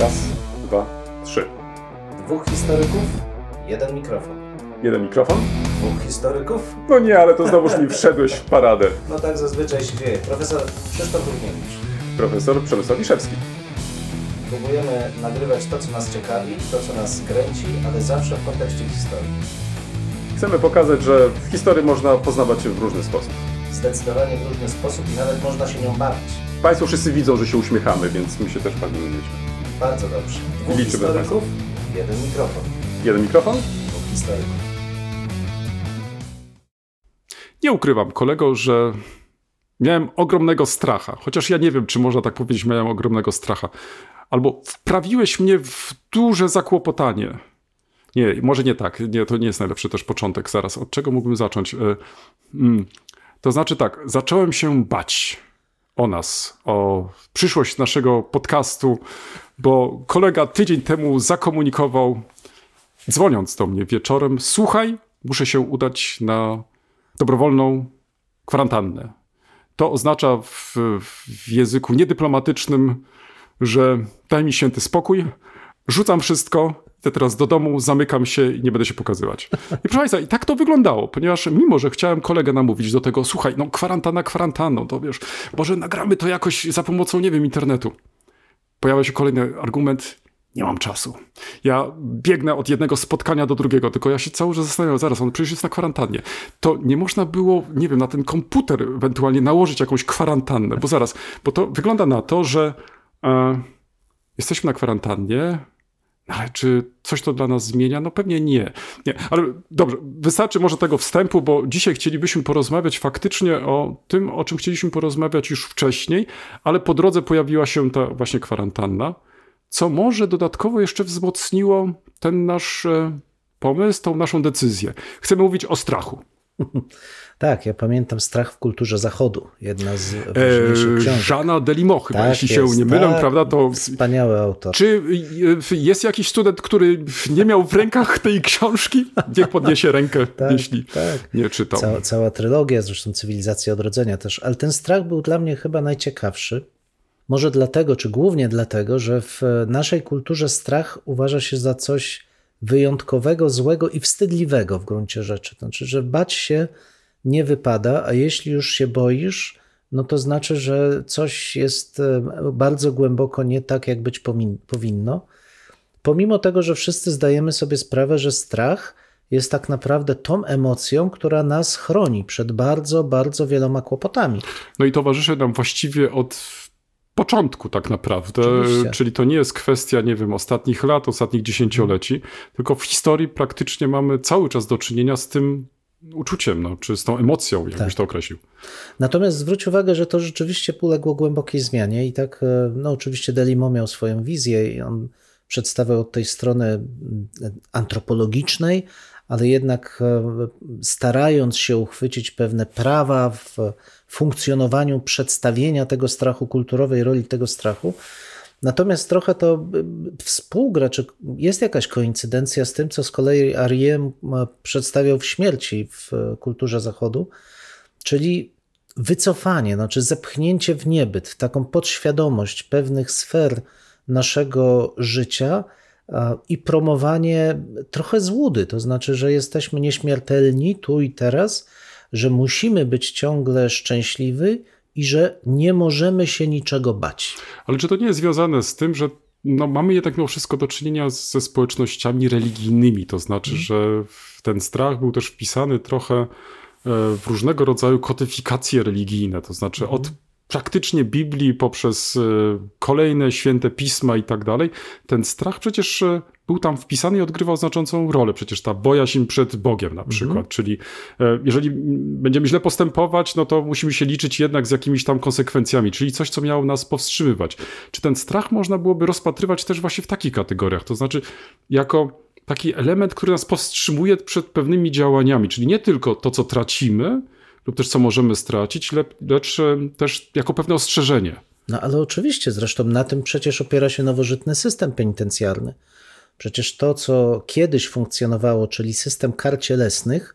Raz, dwa, trzy. Dwóch historyków, jeden mikrofon. Jeden mikrofon? Dwóch historyków? No nie, ale to znowuż mi wszedłeś w paradę. No tak zazwyczaj się dzieje. Profesor Krzysztof Równiewicz. Profesor Przemysław Wiszewski. Próbujemy nagrywać to, co nas ciekawi, to, co nas kręci, ale zawsze w kontekście historii. Chcemy pokazać, że w historii można poznawać się w różny sposób. Zdecydowanie w różny sposób i nawet można się nią bawić. Państwo wszyscy widzą, że się uśmiechamy, więc my się też bawimy. Bardzo dobrze. Dwóch Liczymy historyków, jeden mikrofon. Jeden mikrofon? Dwóch historyków. Nie ukrywam, kolego, że miałem ogromnego stracha. Chociaż ja nie wiem, czy można tak powiedzieć, miałem ogromnego stracha. Albo wprawiłeś mnie w duże zakłopotanie. Nie, może nie tak. Nie, to nie jest najlepszy też początek. Zaraz, od czego mógłbym zacząć? E, mm, To znaczy tak, zacząłem się bać o nas, o przyszłość naszego podcastu, bo kolega tydzień temu zakomunikował, dzwoniąc do mnie wieczorem, słuchaj, muszę się udać na dobrowolną kwarantannę. To oznacza w, w języku niedyplomatycznym, że daj mi święty spokój, rzucam wszystko, idę teraz do domu, zamykam się i nie będę się pokazywać. I proszę Państwa, i tak to wyglądało, ponieważ mimo, że chciałem kolegę namówić do tego, słuchaj, no kwarantanna kwarantanną, to wiesz, może nagramy to jakoś za pomocą, nie wiem, internetu. Pojawia się kolejny argument, nie mam czasu. Ja biegnę od jednego spotkania do drugiego, tylko ja się cały czas zastanawiam, zaraz, on przecież jest na kwarantannie. To nie można było, nie wiem, na ten komputer ewentualnie nałożyć jakąś kwarantannę, bo zaraz, bo to wygląda na to, że e, jesteśmy na kwarantannie, ale czy coś to dla nas zmienia? No pewnie nie. nie. Ale dobrze, wystarczy może tego wstępu, bo dzisiaj chcielibyśmy porozmawiać faktycznie o tym, o czym chcieliśmy porozmawiać już wcześniej, ale po drodze pojawiła się ta właśnie kwarantanna co może dodatkowo jeszcze wzmocniło ten nasz e, pomysł, tą naszą decyzję. Chcemy mówić o strachu. Tak, ja pamiętam Strach w kulturze zachodu. Jedna z ważniejszych E, książek. Żana Delimo chyba, Tak jeśli się jest, nie mylę, tak. prawda, to... Wspaniały autor. Czy e, jest jakiś student, który nie miał w rękach tej książki? Niech podniesie rękę, Tak, jeśli tak. nie czytał. Cała, cała trylogia, zresztą Cywilizacja Odrodzenia też, ale ten strach był dla mnie chyba najciekawszy. Może dlatego, czy głównie dlatego, że w naszej kulturze strach uważa się za coś wyjątkowego, złego i wstydliwego w gruncie rzeczy. Znaczy, że bać się nie wypada, a jeśli już się boisz, no to znaczy, że coś jest e, bardzo głęboko nie tak, jak być powinno. Pomimo tego, że wszyscy zdajemy sobie sprawę, że strach jest tak naprawdę tą emocją, która nas chroni przed bardzo, bardzo wieloma kłopotami. No i towarzyszy nam właściwie od początku tak naprawdę, Oczywiście. czyli to nie jest kwestia, nie wiem, ostatnich lat, ostatnich dziesięcioleci, tylko w historii praktycznie mamy cały czas do czynienia z tym uczuciem, no, czy z tą emocją, jakbyś Tak. to określił. Natomiast zwróć uwagę, że to rzeczywiście uległo głębokiej zmianie i tak, e, no oczywiście Delimo miał swoją wizję i on przedstawiał od tej strony mm, antropologicznej, ale jednak e, starając się uchwycić pewne prawa w funkcjonowaniu przedstawienia tego strachu, kulturowej roli tego strachu. Natomiast trochę to y, współgra, czy jest jakaś koincydencja z tym, co z kolei Ariem przedstawiał w śmierci w e, kulturze Zachodu, czyli wycofanie, znaczy zepchnięcie w niebyt, taką podświadomość pewnych sfer naszego życia i promowanie trochę złudy, to znaczy, że jesteśmy nieśmiertelni tu i teraz, że musimy być ciągle szczęśliwi i że nie możemy się niczego bać. Ale czy to nie jest związane z tym, że no, mamy jednak mimo wszystko do czynienia ze społecznościami religijnymi, to znaczy, Mhm. że ten strach był też wpisany trochę e, w różnego rodzaju kodyfikacje religijne, to znaczy Mhm. od praktycznie Biblii poprzez e, kolejne święte pisma i tak dalej, ten strach przecież e, był tam wpisany i odgrywał znaczącą rolę. Przecież ta bojaźń przed Bogiem na przykład, czyli e, jeżeli mm, będziemy źle postępować, no to musimy się liczyć jednak z jakimiś tam konsekwencjami, czyli coś, co miało nas powstrzymywać. Czy ten strach można byłoby rozpatrywać też właśnie w takich kategoriach, to znaczy jako taki element, który nas powstrzymuje przed pewnymi działaniami, czyli nie tylko to, co tracimy, lub też co możemy stracić, le- lecz e, też jako pewne ostrzeżenie. No ale oczywiście, zresztą na tym przecież opiera się nowożytny system penitencjarny. Przecież to, co kiedyś funkcjonowało, czyli system kar cielesnych,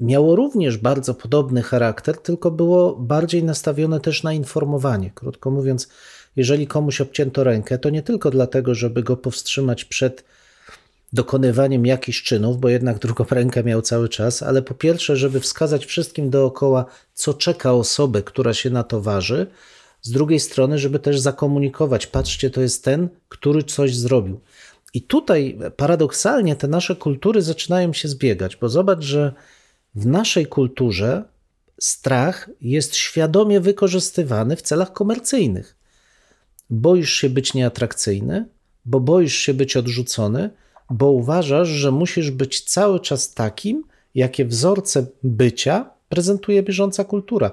miało również bardzo podobny charakter, tylko było bardziej nastawione też na informowanie. Krótko mówiąc, jeżeli komuś obcięto rękę, to nie tylko dlatego, żeby go powstrzymać przed dokonywaniem jakichś czynów, bo jednak drugą rękę miał cały czas, ale po pierwsze, żeby wskazać wszystkim dookoła, co czeka osobę, która się na to waży, z drugiej strony, żeby też zakomunikować, patrzcie, to jest ten, który coś zrobił. I tutaj paradoksalnie te nasze kultury zaczynają się zbiegać, bo zobacz, że w naszej kulturze strach jest świadomie wykorzystywany w celach komercyjnych. Boisz się być nieatrakcyjny, bo boisz się być odrzucony, bo uważasz, że musisz być cały czas takim, jakie wzorce bycia prezentuje bieżąca kultura.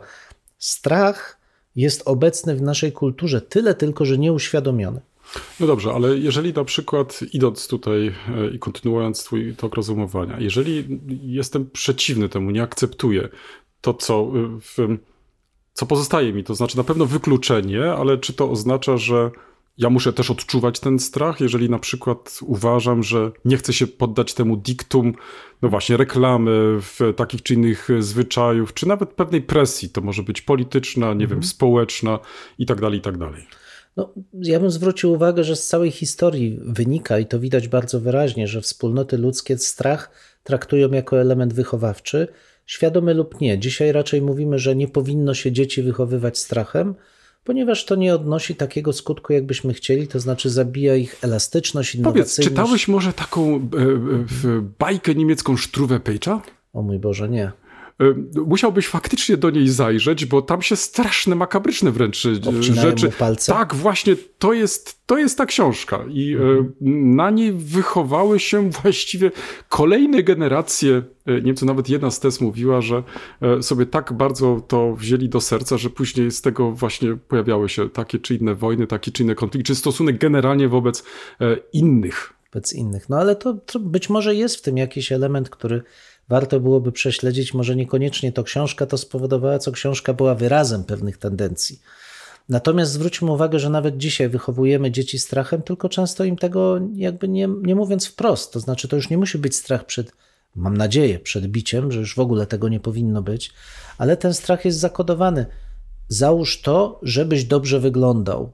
Strach jest obecny w naszej kulturze, tyle tylko, że nieuświadomiony. No dobrze, ale jeżeli na przykład idąc tutaj e, i kontynuując twój tok rozumowania, jeżeli jestem przeciwny temu, nie akceptuję to, co, e, w, co pozostaje mi, to znaczy na pewno wykluczenie, ale czy to oznacza, że ja muszę też odczuwać ten strach, jeżeli na przykład uważam, że nie chcę się poddać temu diktum, no właśnie, reklamy, takich czy innych zwyczajów, czy nawet pewnej presji, to może być polityczna, nie mhm. wiem, społeczna i tak dalej, i tak dalej. No, ja bym zwrócił uwagę, że z całej historii wynika i to widać bardzo wyraźnie, że wspólnoty ludzkie strach traktują jako element wychowawczy, świadomy lub nie. Dzisiaj raczej mówimy, że nie powinno się dzieci wychowywać strachem, ponieważ to nie odnosi takiego skutku, jakbyśmy chcieli, to znaczy zabija ich elastyczność, innowacyjność. Powiedz, czytałeś może taką e, e, bajkę niemiecką Struwe Pejcza? O mój Boże, nie. Y, musiałbyś faktycznie do niej zajrzeć, bo tam się straszne, makabryczne wręcz y, Obcinają rzeczy. palce. Tak, właśnie to jest, to jest ta książka. I y, mhm. na niej wychowały się właściwie kolejne generacje. Niemcy, nawet jedna z tez mówiła, że sobie tak bardzo to wzięli do serca, że później z tego właśnie pojawiały się takie czy inne wojny, takie czy inne konflikty, czy stosunek generalnie wobec innych. Wobec innych. No ale to, to być może jest w tym jakiś element, który warto byłoby prześledzić, może niekoniecznie to książka to spowodowała, co książka była wyrazem pewnych tendencji. Natomiast zwróćmy uwagę, że nawet dzisiaj wychowujemy dzieci strachem, tylko często im tego jakby nie, nie mówiąc wprost. To znaczy, to już nie musi być strach przed, mam nadzieję, przed biciem, że już w ogóle tego nie powinno być, ale ten strach jest zakodowany. Załóż to, żebyś dobrze wyglądał.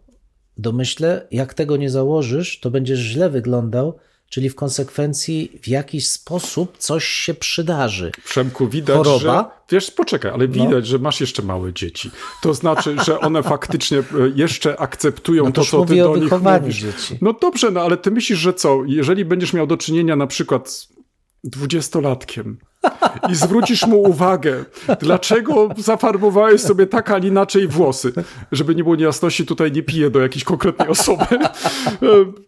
W domyśle, jak tego nie założysz, to będziesz źle wyglądał, czyli w konsekwencji w jakiś sposób coś się przydarzy. Przemku, widać, Choroba, że... Wiesz, poczekaj, ale no. widać, no. że masz jeszcze małe dzieci. To znaczy, że one faktycznie e, jeszcze akceptują no to, co ty do nich mówisz. Dzieci. No dobrze, no ale ty myślisz, że co? Jeżeli będziesz miał do czynienia na przykład dwudziestolatkiem i zwrócisz mu uwagę, dlaczego zafarbowałeś sobie tak, a inaczej włosy. Żeby nie było niejasności, tutaj nie piję do jakiejś konkretnej osoby.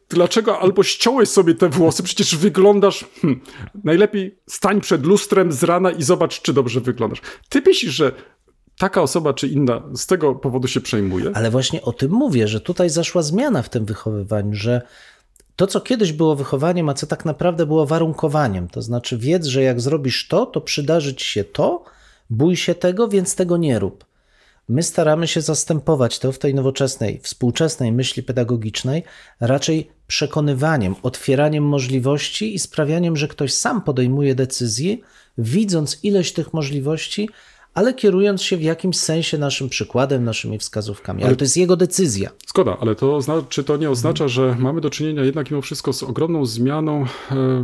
Dlaczego albo ściąłeś sobie te włosy, przecież wyglądasz... Hmm, najlepiej stań przed lustrem z rana i zobacz, czy dobrze wyglądasz. Ty myślisz, że taka osoba czy inna z tego powodu się przejmuje? Ale właśnie o tym mówię, że tutaj zaszła zmiana w tym wychowywaniu, że to, co kiedyś było wychowaniem, a co tak naprawdę było warunkowaniem. To znaczy, wiedz, że jak zrobisz to, to przydarzy ci się to, bój się tego, więc tego nie rób. My staramy się zastępować to w tej nowoczesnej, współczesnej myśli pedagogicznej raczej przekonywaniem, otwieraniem możliwości i sprawianiem, że ktoś sam podejmuje decyzje, widząc ileś tych możliwości, ale kierując się w jakimś sensie naszym przykładem, naszymi wskazówkami. Ale, ale to jest jego decyzja. Zgoda, ale to czy to nie oznacza, że mamy do czynienia jednak mimo wszystko z ogromną zmianą e,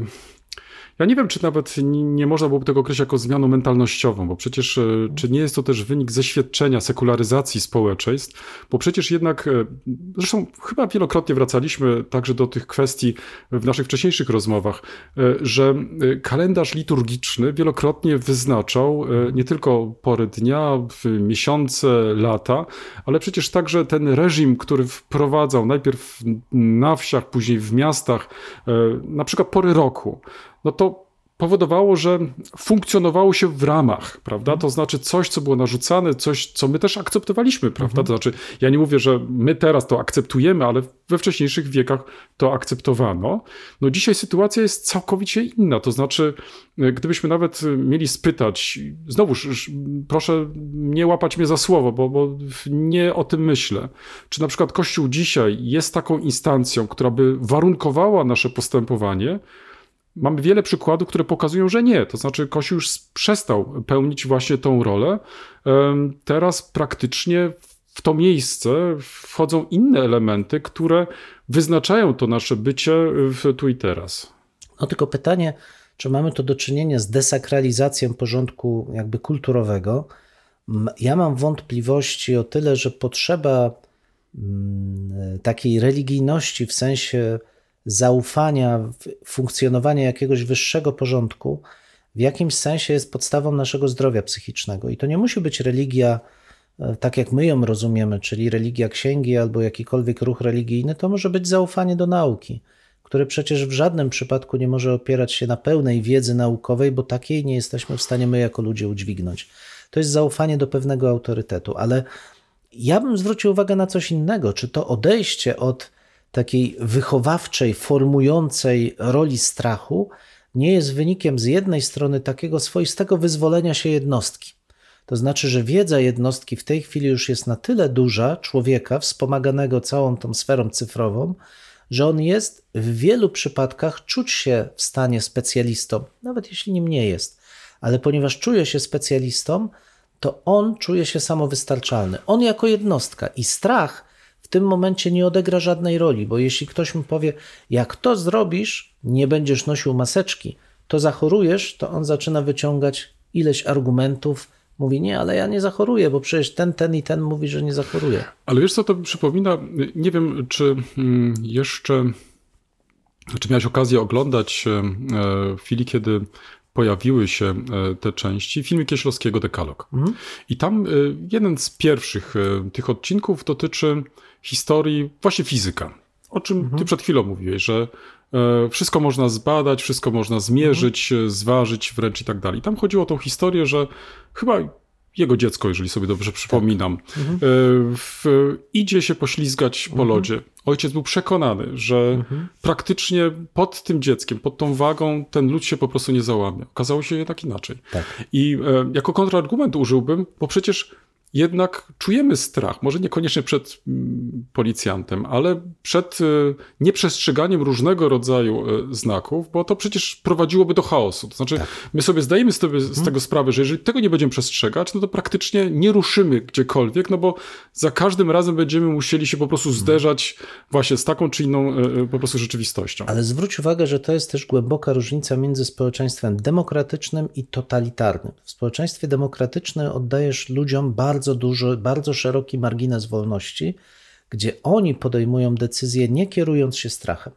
ja nie wiem, czy nawet nie można byłoby tego określić jako zmianą mentalnościową, bo przecież e, czy nie jest to też wynik zeświadczenia, sekularyzacji społeczeństw, bo przecież jednak, e, zresztą chyba wielokrotnie wracaliśmy także do tych kwestii w naszych wcześniejszych rozmowach, e, że kalendarz liturgiczny wielokrotnie wyznaczał nie tylko pory dnia, miesiące, lata, ale przecież także ten reżim, który wprowadzał najpierw na wsiach, później w miastach, na przykład pory roku no to powodowało, że funkcjonowało się w ramach, prawda? To znaczy coś, co było narzucane, coś, co my też akceptowaliśmy, prawda? Mhm. To znaczy, ja nie mówię, że my teraz to akceptujemy, ale we wcześniejszych wiekach to akceptowano. No dzisiaj sytuacja jest całkowicie inna, to znaczy, gdybyśmy nawet mieli spytać, znowuż proszę nie łapać mnie za słowo, bo, bo nie o tym myślę, czy na przykład Kościół dzisiaj jest taką instancją, która by warunkowała nasze postępowanie, mamy wiele przykładów, które pokazują, że nie. To znaczy, Kościół już przestał pełnić właśnie tą rolę. Teraz praktycznie w to miejsce wchodzą inne elementy, które wyznaczają to nasze bycie w tu i teraz. No tylko pytanie, czy mamy tu do czynienia z desakralizacją porządku jakby kulturowego? Ja mam wątpliwości o tyle, że potrzeba mm, takiej religijności w sensie zaufania, w funkcjonowania jakiegoś wyższego porządku w jakimś sensie jest podstawą naszego zdrowia psychicznego. I to nie musi być religia, e, tak jak my ją rozumiemy, czyli religia księgi albo jakikolwiek ruch religijny, to może być zaufanie do nauki, które przecież w żadnym przypadku nie może opierać się na pełnej wiedzy naukowej, bo takiej nie jesteśmy w stanie my jako ludzie udźwignąć. To jest zaufanie do pewnego autorytetu, ale ja bym zwrócił uwagę na coś innego. Czy to odejście od takiej wychowawczej, formującej roli strachu nie jest wynikiem z jednej strony takiego swoistego wyzwolenia się jednostki. To znaczy, że wiedza jednostki w tej chwili już jest na tyle duża, człowieka wspomaganego całą tą sferą cyfrową, że on jest w wielu przypadkach czuć się w stanie specjalistą, nawet jeśli nim nie jest. Ale ponieważ czuje się specjalistą, to on czuje się samowystarczalny. On jako jednostka i strach w tym momencie nie odegra żadnej roli, bo jeśli ktoś mu powie, jak to zrobisz, nie będziesz nosił maseczki, to zachorujesz, to on zaczyna wyciągać ileś argumentów. Mówi, nie, ale ja nie zachoruję, bo przecież ten, ten i ten mówi, że nie zachoruje. Ale wiesz co, to mi przypomina, nie wiem, czy mm, jeszcze, czy miałeś okazję oglądać e, w chwili, kiedy pojawiły się e, te części, filmy Kieślowskiego Dekalog. I tam e, jeden z pierwszych e, tych odcinków dotyczy historii właśnie fizyka. O czym ty przed chwilą mówiłeś, że e, wszystko można zbadać, wszystko można zmierzyć, e, zważyć wręcz i tak dalej. Tam chodziło o tą historię, że chyba jego dziecko, jeżeli sobie dobrze przypominam, e, w, idzie się poślizgać po lodzie. Ojciec był przekonany, że praktycznie pod tym dzieckiem, pod tą wagą ten lód się po prostu nie załamie. Okazało się jednak inaczej. Tak. I e, jako kontrargument użyłbym, bo przecież jednak czujemy strach, może niekoniecznie przed mm, policjantem, ale przed e, nieprzestrzeganiem różnego rodzaju e, znaków, bo to przecież prowadziłoby do chaosu. To znaczy, my sobie zdajemy z tego, z tego sprawę, że jeżeli tego nie będziemy przestrzegać, no to praktycznie nie ruszymy gdziekolwiek, no bo za każdym razem będziemy musieli się po prostu zderzać właśnie z taką czy inną e, po prostu rzeczywistością. Ale zwróć uwagę, że to jest też głęboka różnica między społeczeństwem demokratycznym i totalitarnym. W społeczeństwie demokratycznym oddajesz ludziom bardzo duży, bardzo szeroki margines wolności, gdzie oni podejmują decyzje nie kierując się strachem,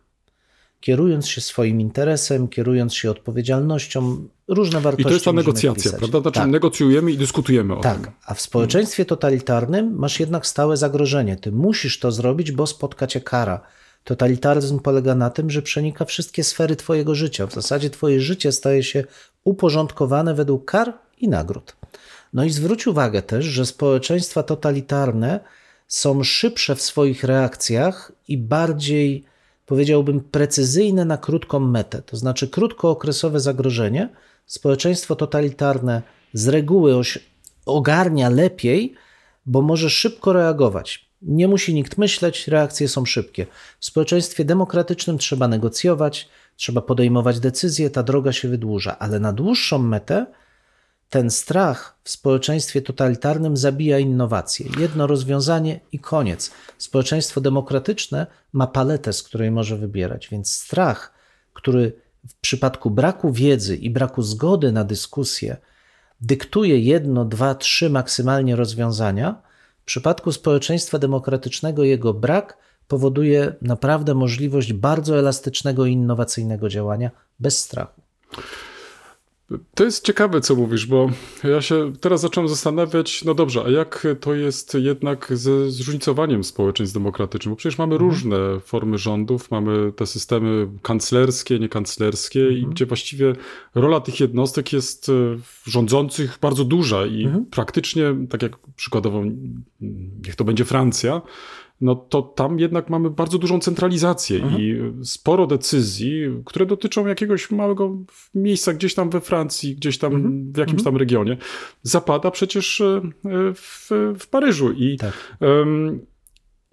kierując się swoim interesem, kierując się odpowiedzialnością, różne wartości. I to jest ta negocjacja, wpisać. prawda? Znaczy Tak. negocjujemy i dyskutujemy o tym. Tak, a w społeczeństwie totalitarnym masz jednak stałe zagrożenie. Ty musisz to zrobić, bo spotka cię kara. Totalitaryzm polega na tym, że przenika wszystkie sfery twojego życia. W zasadzie twoje życie staje się uporządkowane według kar i nagród. No i zwróć uwagę też, że społeczeństwa totalitarne są szybsze w swoich reakcjach i bardziej, powiedziałbym, precyzyjne na krótką metę. To znaczy krótkookresowe zagrożenie społeczeństwo totalitarne z reguły ogarnia lepiej, bo może szybko reagować. Nie musi nikt myśleć, reakcje są szybkie. W społeczeństwie demokratycznym trzeba negocjować, trzeba podejmować decyzje, ta droga się wydłuża, ale na dłuższą metę ten strach w społeczeństwie totalitarnym zabija innowacje. Jedno rozwiązanie i koniec. Społeczeństwo demokratyczne ma paletę, z której może wybierać, więc strach, który w przypadku braku wiedzy i braku zgody na dyskusję dyktuje jedno, dwa, trzy maksymalnie rozwiązania, w przypadku społeczeństwa demokratycznego jego brak powoduje naprawdę możliwość bardzo elastycznego i innowacyjnego działania bez strachu. To jest ciekawe, co mówisz, bo ja się teraz zacząłem zastanawiać, no dobrze, a jak to jest jednak ze zróżnicowaniem społeczeństw demokratycznych? Bo przecież mamy różne formy rządów, mamy te systemy kanclerskie, niekanclerskie, i gdzie właściwie rola tych jednostek jest e, rządzących bardzo duża i praktycznie, tak jak przykładowo, niech to będzie Francja, no to tam jednak mamy bardzo dużą centralizację i sporo decyzji, które dotyczą jakiegoś małego miejsca gdzieś tam we Francji, gdzieś tam w jakimś tam regionie, zapada przecież e, w, w Paryżu. I, Tak. em,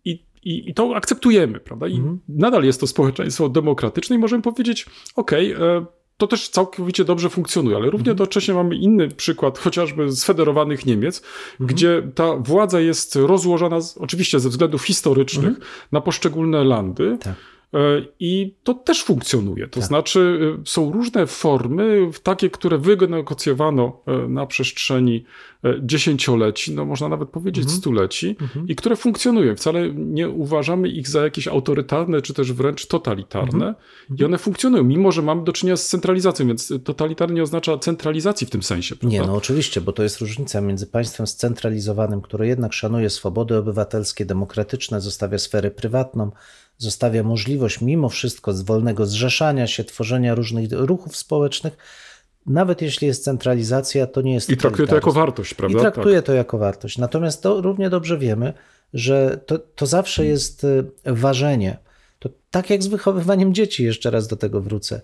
i, i, I to akceptujemy, prawda? I nadal jest to społeczeństwo demokratyczne i możemy powiedzieć, okej, e, to też całkowicie dobrze funkcjonuje, ale równie jednocześnie mamy inny przykład, chociażby sfederowanych Niemiec, gdzie ta władza jest rozłożona, z, oczywiście ze względów historycznych, na poszczególne landy. Tak. E, I to też funkcjonuje. To znaczy, e, są różne formy, takie, które wynegocjowano e, na przestrzeni dziesięcioleci, no można nawet powiedzieć stuleci, i które funkcjonują. Wcale nie uważamy ich za jakieś autorytarne, czy też wręcz totalitarne. I one funkcjonują, mimo że mamy do czynienia z centralizacją, więc totalitarny nie oznacza centralizacji w tym sensie. Prawda? Nie, no oczywiście, bo to jest różnica między państwem scentralizowanym, które jednak szanuje swobody obywatelskie, demokratyczne, zostawia sferę prywatną, zostawia możliwość mimo wszystko wolnego zrzeszania się, tworzenia różnych ruchów społecznych. Nawet jeśli jest centralizacja, to nie jest I traktuje to jako wartość, prawda? I traktuje to jako wartość. Natomiast to równie dobrze wiemy, że to, to zawsze jest y, ważenie. To tak jak z wychowywaniem dzieci, jeszcze raz do tego wrócę.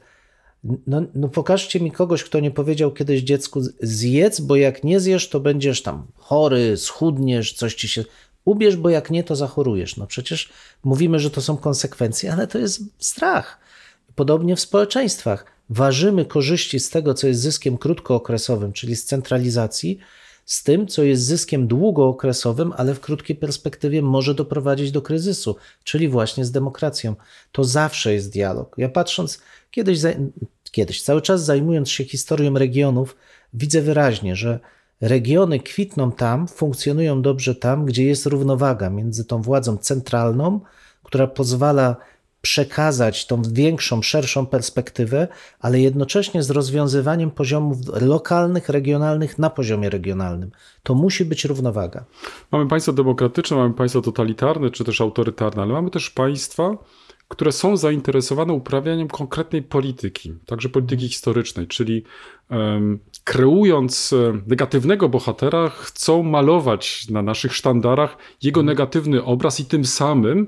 No, no pokażcie mi kogoś, kto nie powiedział kiedyś dziecku zjedz, bo jak nie zjesz, to będziesz tam chory, schudniesz, coś ci się... Ubierz, bo jak nie, to zachorujesz. No przecież mówimy, że to są konsekwencje, ale to jest strach. Podobnie w społeczeństwach. Ważymy korzyści z tego, co jest zyskiem krótkookresowym, czyli z centralizacji, z tym, co jest zyskiem długookresowym, ale w krótkiej perspektywie może doprowadzić do kryzysu, czyli właśnie z demokracją. To zawsze jest dialog. Ja patrząc, kiedyś, kiedyś cały czas zajmując się historią regionów, widzę wyraźnie, że regiony kwitną tam, funkcjonują dobrze tam, gdzie jest równowaga między tą władzą centralną, która pozwala przekazać tą większą, szerszą perspektywę, ale jednocześnie z rozwiązywaniem poziomów lokalnych, regionalnych na poziomie regionalnym. To musi być równowaga. Mamy państwo demokratyczne, mamy państwo totalitarne czy też autorytarne, ale mamy też państwa, które są zainteresowane uprawianiem konkretnej polityki, także polityki historycznej, czyli kreując e, negatywnego bohatera, chcą malować na naszych sztandarach jego negatywny obraz i tym samym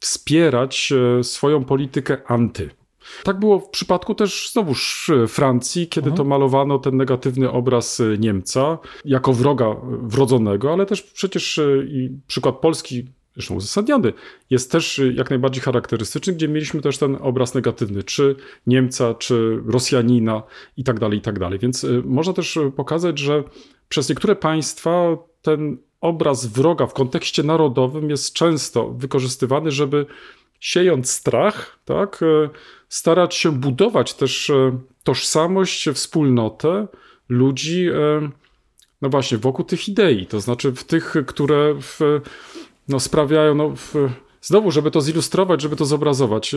wspierać e, swoją politykę anty. Tak było w przypadku też znowuż e, Francji, kiedy to malowano ten negatywny obraz Niemca jako wroga wrodzonego, ale też przecież i przykład Polski, zresztą uzasadniony, jest też e, jak najbardziej charakterystyczny, gdzie mieliśmy też ten obraz negatywny, czy Niemca, czy Rosjanina i tak dalej, i tak dalej. Więc e, można też e, pokazać, że przez niektóre państwa ten obraz wroga w kontekście narodowym jest często wykorzystywany, żeby siejąc strach, tak, starać się budować też tożsamość, wspólnotę ludzi, no właśnie, wokół tych idei, to znaczy w tych, które w, no, sprawiają, no, w, znowu, żeby to zilustrować, żeby to zobrazować.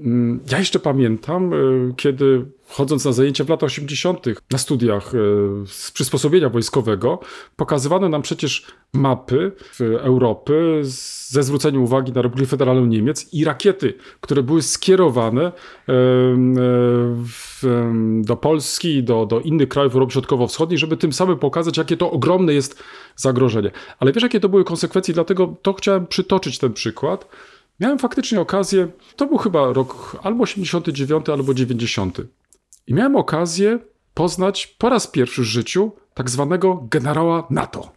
E, mm, Ja jeszcze pamiętam, e, kiedy chodząc na zajęcia w latach 80., na studiach e, z przysposobienia wojskowego, pokazywano nam przecież mapy w Europy ze zwróceniem uwagi na Republikę Federalną Niemiec i rakiety, które były skierowane e, do Polski, do, do innych krajów Europy Środkowo-Wschodniej, żeby tym samym pokazać, jakie to ogromne jest zagrożenie. Ale wiesz, jakie to były konsekwencje? Dlatego to chciałem przytoczyć ten przykład. Miałem faktycznie okazję, to był chyba rok albo 89, albo 90. I miałem okazję poznać po raz pierwszy w życiu tak zwanego generała NATO.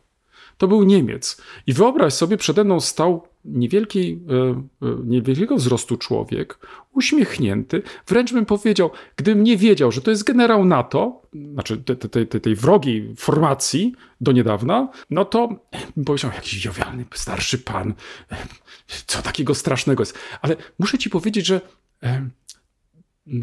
To był Niemiec. I wyobraź sobie, przede mną stał niewielki, e, e, niewielkiego wzrostu człowiek, uśmiechnięty. Wręcz bym powiedział, gdybym nie wiedział, że to jest generał NATO, znaczy te, te, te, tej wrogiej formacji do niedawna, no to bym powiedział, jakiś jowialny, starszy pan, e, co takiego strasznego jest. Ale muszę ci powiedzieć, że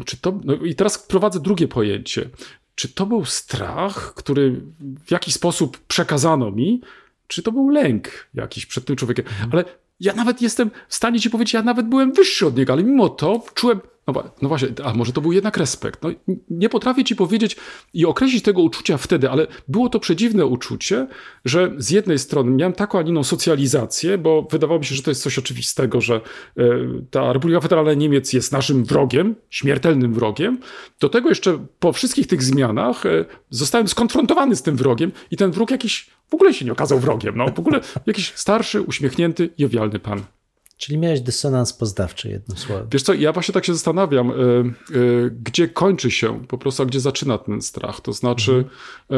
czy to, no i teraz prowadzę drugie pojęcie. Czy to był strach, który w jakiś sposób przekazano mi, czy to był lęk jakiś przed tym człowiekiem? Ale ja nawet jestem w stanie ci powiedzieć, ja nawet byłem wyższy od niego, ale mimo to czułem. No, no właśnie, a może to był jednak respekt. No, nie potrafię ci powiedzieć i określić tego uczucia wtedy, ale było to przedziwne uczucie, że z jednej strony miałem taką, a inną socjalizację, bo wydawało mi się, że to jest coś oczywistego, że e, ta Republika Federalna Niemiec jest naszym wrogiem, śmiertelnym wrogiem. Do tego jeszcze po wszystkich tych zmianach e, zostałem skonfrontowany z tym wrogiem i ten wróg jakiś w ogóle się nie okazał wrogiem. No, w ogóle jakiś starszy, uśmiechnięty, jowialny pan. Czyli miałeś dysonans poznawczy, jednym słowem. Wiesz co, ja właśnie tak się zastanawiam, y, y, gdzie kończy się po prostu, a gdzie zaczyna ten strach. To znaczy, y,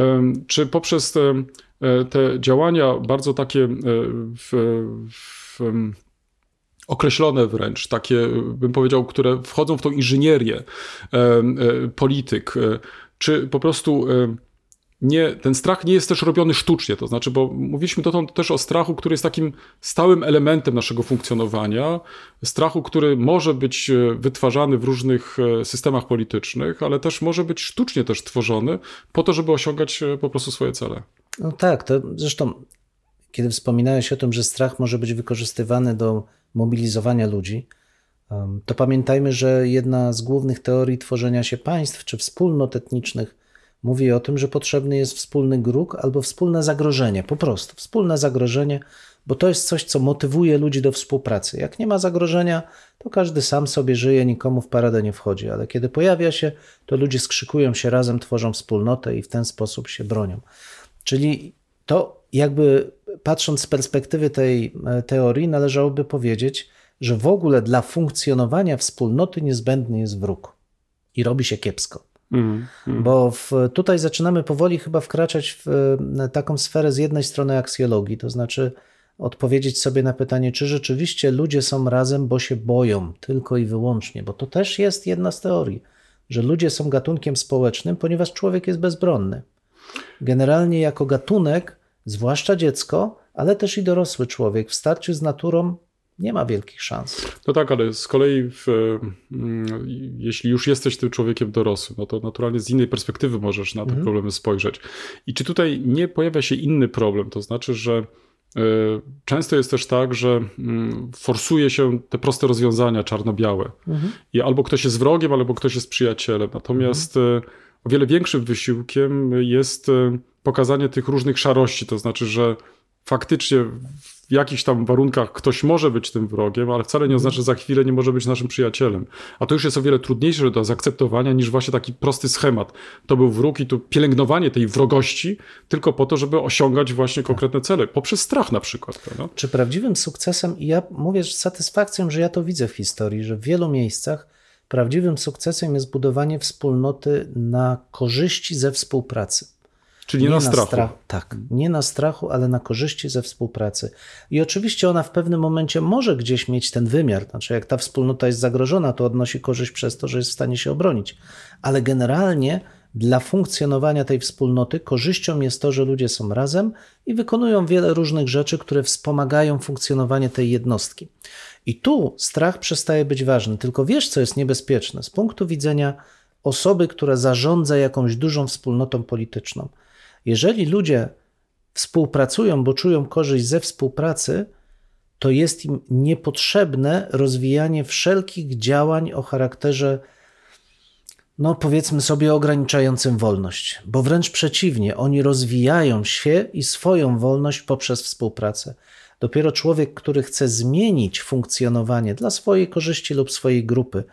czy poprzez te, y, te działania bardzo takie w, w, określone wręcz, takie bym powiedział, które wchodzą w tą inżynierię, e, e, polityk, e, czy po prostu e, nie, ten strach nie jest też robiony sztucznie, to znaczy, bo mówiliśmy dotąd też o strachu, który jest takim stałym elementem naszego funkcjonowania, strachu, który może być e, wytwarzany w różnych e, systemach politycznych, ale też może być sztucznie też tworzony po to, żeby osiągać e, po prostu swoje cele. No tak, to zresztą kiedy wspominałeś o tym, że strach może być wykorzystywany do mobilizowania ludzi, to pamiętajmy, że jedna z głównych teorii tworzenia się państw czy wspólnot etnicznych mówi o tym, że potrzebny jest wspólny gruk albo wspólne zagrożenie, po prostu wspólne zagrożenie, bo to jest coś, co motywuje ludzi do współpracy. Jak nie ma zagrożenia, to każdy sam sobie żyje, nikomu w paradę nie wchodzi, ale kiedy pojawia się, to ludzie skrzykują się razem, tworzą wspólnotę i w ten sposób się bronią. Czyli to jakby patrząc z perspektywy tej e, teorii, należałoby powiedzieć, że w ogóle dla funkcjonowania wspólnoty niezbędny jest wróg i robi się kiepsko. Mm, mm. Bo w, tutaj zaczynamy powoli chyba wkraczać w e, taką sferę z jednej strony aksjologii, to znaczy odpowiedzieć sobie na pytanie, czy rzeczywiście ludzie są razem, bo się boją tylko i wyłącznie, bo to też jest jedna z teorii, że ludzie są gatunkiem społecznym, ponieważ człowiek jest bezbronny. Generalnie jako gatunek, zwłaszcza dziecko, ale też i dorosły człowiek w starciu z naturą nie ma wielkich szans. No tak, ale z kolei w, mm, jeśli już jesteś tym człowiekiem dorosłym, no to naturalnie z innej perspektywy możesz na te problemy spojrzeć. I czy tutaj nie pojawia się inny problem? To znaczy, że y, Często jest też tak, że mm, forsuje się te proste rozwiązania czarno-białe. I albo ktoś jest wrogiem, albo ktoś jest przyjacielem. Natomiast y, o wiele większym wysiłkiem jest y, pokazanie tych różnych szarości. To znaczy, że faktycznie w jakichś tam warunkach ktoś może być tym wrogiem, ale wcale nie oznacza, że za chwilę nie może być naszym przyjacielem. A to już jest o wiele trudniejsze do zaakceptowania niż właśnie taki prosty schemat. To był wróg i tu pielęgnowanie tej wrogości tylko po to, żeby osiągać właśnie konkretne cele, poprzez strach na przykład. Prawda? Czy prawdziwym sukcesem, i ja mówię z satysfakcją, że ja to widzę w historii, że w wielu miejscach prawdziwym sukcesem jest budowanie wspólnoty na korzyści ze współpracy. Czyli nie, na strachu. strach- tak, nie na strachu, ale na korzyści ze współpracy. I oczywiście ona w pewnym momencie może gdzieś mieć ten wymiar. Znaczy, jak ta wspólnota jest zagrożona, to odnosi korzyść przez to, że jest w stanie się obronić. Ale generalnie dla funkcjonowania tej wspólnoty korzyścią jest to, że ludzie są razem i wykonują wiele różnych rzeczy, które wspomagają funkcjonowanie tej jednostki. I tu strach przestaje być ważny. Tylko wiesz, co jest niebezpieczne z punktu widzenia osoby, która zarządza jakąś dużą wspólnotą polityczną. Jeżeli ludzie współpracują, bo czują korzyść ze współpracy, to jest im niepotrzebne rozwijanie wszelkich działań o charakterze, no powiedzmy sobie, ograniczającym wolność, bo wręcz przeciwnie, oni rozwijają się i swoją wolność poprzez współpracę. Dopiero człowiek, który chce zmienić funkcjonowanie dla swojej korzyści lub swojej grupy,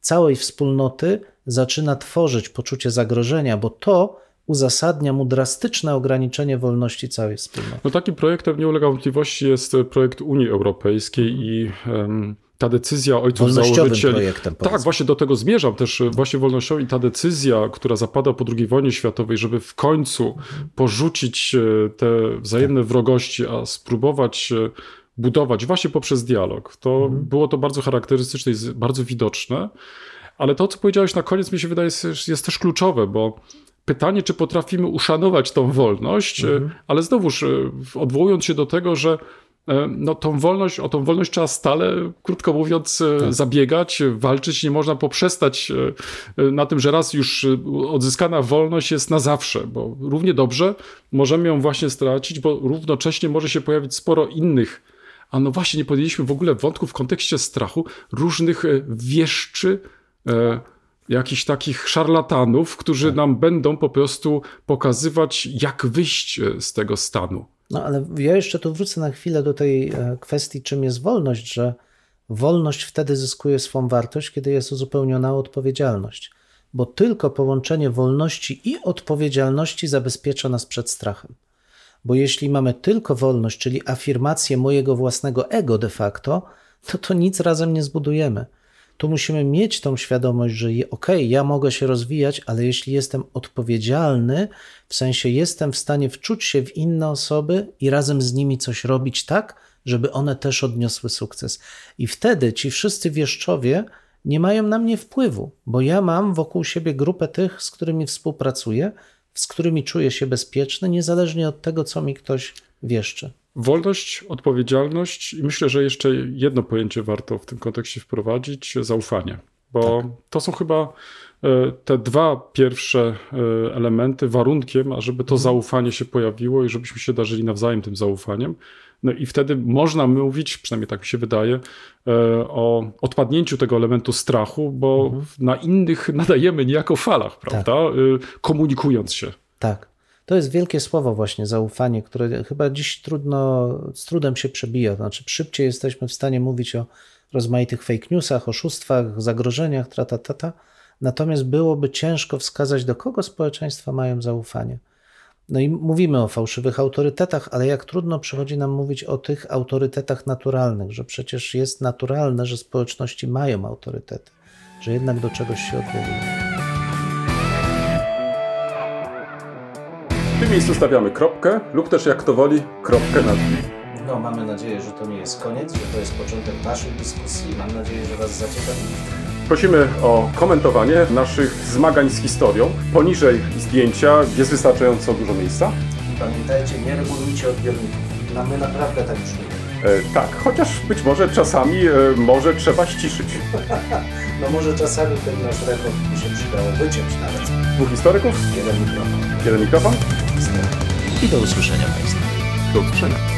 całej wspólnoty, zaczyna tworzyć poczucie zagrożenia, bo to uzasadnia mu drastyczne ograniczenie wolności całej wspólnoty. No takim projektem nie ulega wątpliwości jest projekt Unii Europejskiej i em, ta decyzja ojców założycieli. projektem, Tak, powiedzmy. właśnie do tego zmierzam też e, właśnie wolnością i ta decyzja, która zapada po II wojnie światowej, żeby w końcu porzucić e, te wzajemne wrogości, a spróbować e, budować właśnie poprzez dialog. To było to bardzo charakterystyczne i bardzo widoczne. Ale to, co powiedziałeś na koniec, mi się wydaje, jest, jest też kluczowe, bo pytanie, czy potrafimy uszanować tą wolność, e, ale znowuż e, odwołując się do tego, że e, no, tą wolność, o tą wolność trzeba stale, krótko mówiąc, e, zabiegać, e, walczyć. Nie można poprzestać na tym, że raz już odzyskana wolność jest na zawsze, bo równie dobrze możemy ją właśnie stracić, bo równocześnie może się pojawić sporo innych. A no właśnie, nie podjęliśmy w ogóle wątku w kontekście strachu różnych wieszczy, e, jakichś takich szarlatanów, którzy nam będą po prostu pokazywać, jak wyjść e, z tego stanu. No ale ja jeszcze tu wrócę na chwilę do tej e, kwestii, czym jest wolność, że wolność wtedy zyskuje swą wartość, kiedy jest uzupełniona odpowiedzialność. Bo tylko połączenie wolności i odpowiedzialności zabezpiecza nas przed strachem. Bo jeśli mamy tylko wolność, czyli afirmację mojego własnego ego de facto, to to nic razem nie zbudujemy. Tu musimy mieć tą świadomość, że okej, ja mogę się rozwijać, ale jeśli jestem odpowiedzialny, w sensie jestem w stanie wczuć się w inne osoby i razem z nimi coś robić tak, żeby one też odniosły sukces. I wtedy ci wszyscy wieszczowie nie mają na mnie wpływu, bo ja mam wokół siebie grupę tych, z którymi współpracuję, z którymi czuję się bezpieczny, niezależnie od tego, co mi ktoś wieszczy. Wolność, odpowiedzialność i myślę, że jeszcze jedno pojęcie warto w tym kontekście wprowadzić zaufanie. Bo to są chyba e, te dwa pierwsze e, elementy warunkiem, ażeby to zaufanie się pojawiło i żebyśmy się darzyli nawzajem tym zaufaniem. No i wtedy można mówić, przynajmniej tak mi się wydaje, e, o odpadnięciu tego elementu strachu, bo na innych nadajemy niejako falach, prawda? E, Komunikując się. Tak. To jest wielkie słowo właśnie, zaufanie, które chyba dziś trudno, z trudem się przebija. Znaczy szybciej jesteśmy w stanie mówić o rozmaitych fake newsach, oszustwach, zagrożeniach, tratatata. Natomiast byłoby ciężko wskazać, do kogo społeczeństwa mają zaufanie. No i mówimy o fałszywych autorytetach, ale jak trudno przychodzi nam mówić o tych autorytetach naturalnych, że przecież jest naturalne, że społeczności mają autorytety, że jednak do czegoś się odwołują. W tym miejscu stawiamy kropkę lub też jak to woli, kropkę nad i. No, mamy nadzieję, że to nie jest koniec, że to jest początek naszej dyskusji. Mam nadzieję, że Was zaciekawi. Prosimy o komentowanie naszych zmagań z historią. Poniżej zdjęcia jest wystarczająco dużo miejsca. I pamiętajcie, nie regulujcie odbiorników. No, my naprawdę tak czujemy. E, tak, chociaż być może czasami e, może trzeba ściszyć. No może czasami ten nasz rekord by się przydało wyciąć nawet. Dwóch historyków, Jeden mikrofon. jeden mikrofon. I do usłyszenia Państwu. Do usłyszenia.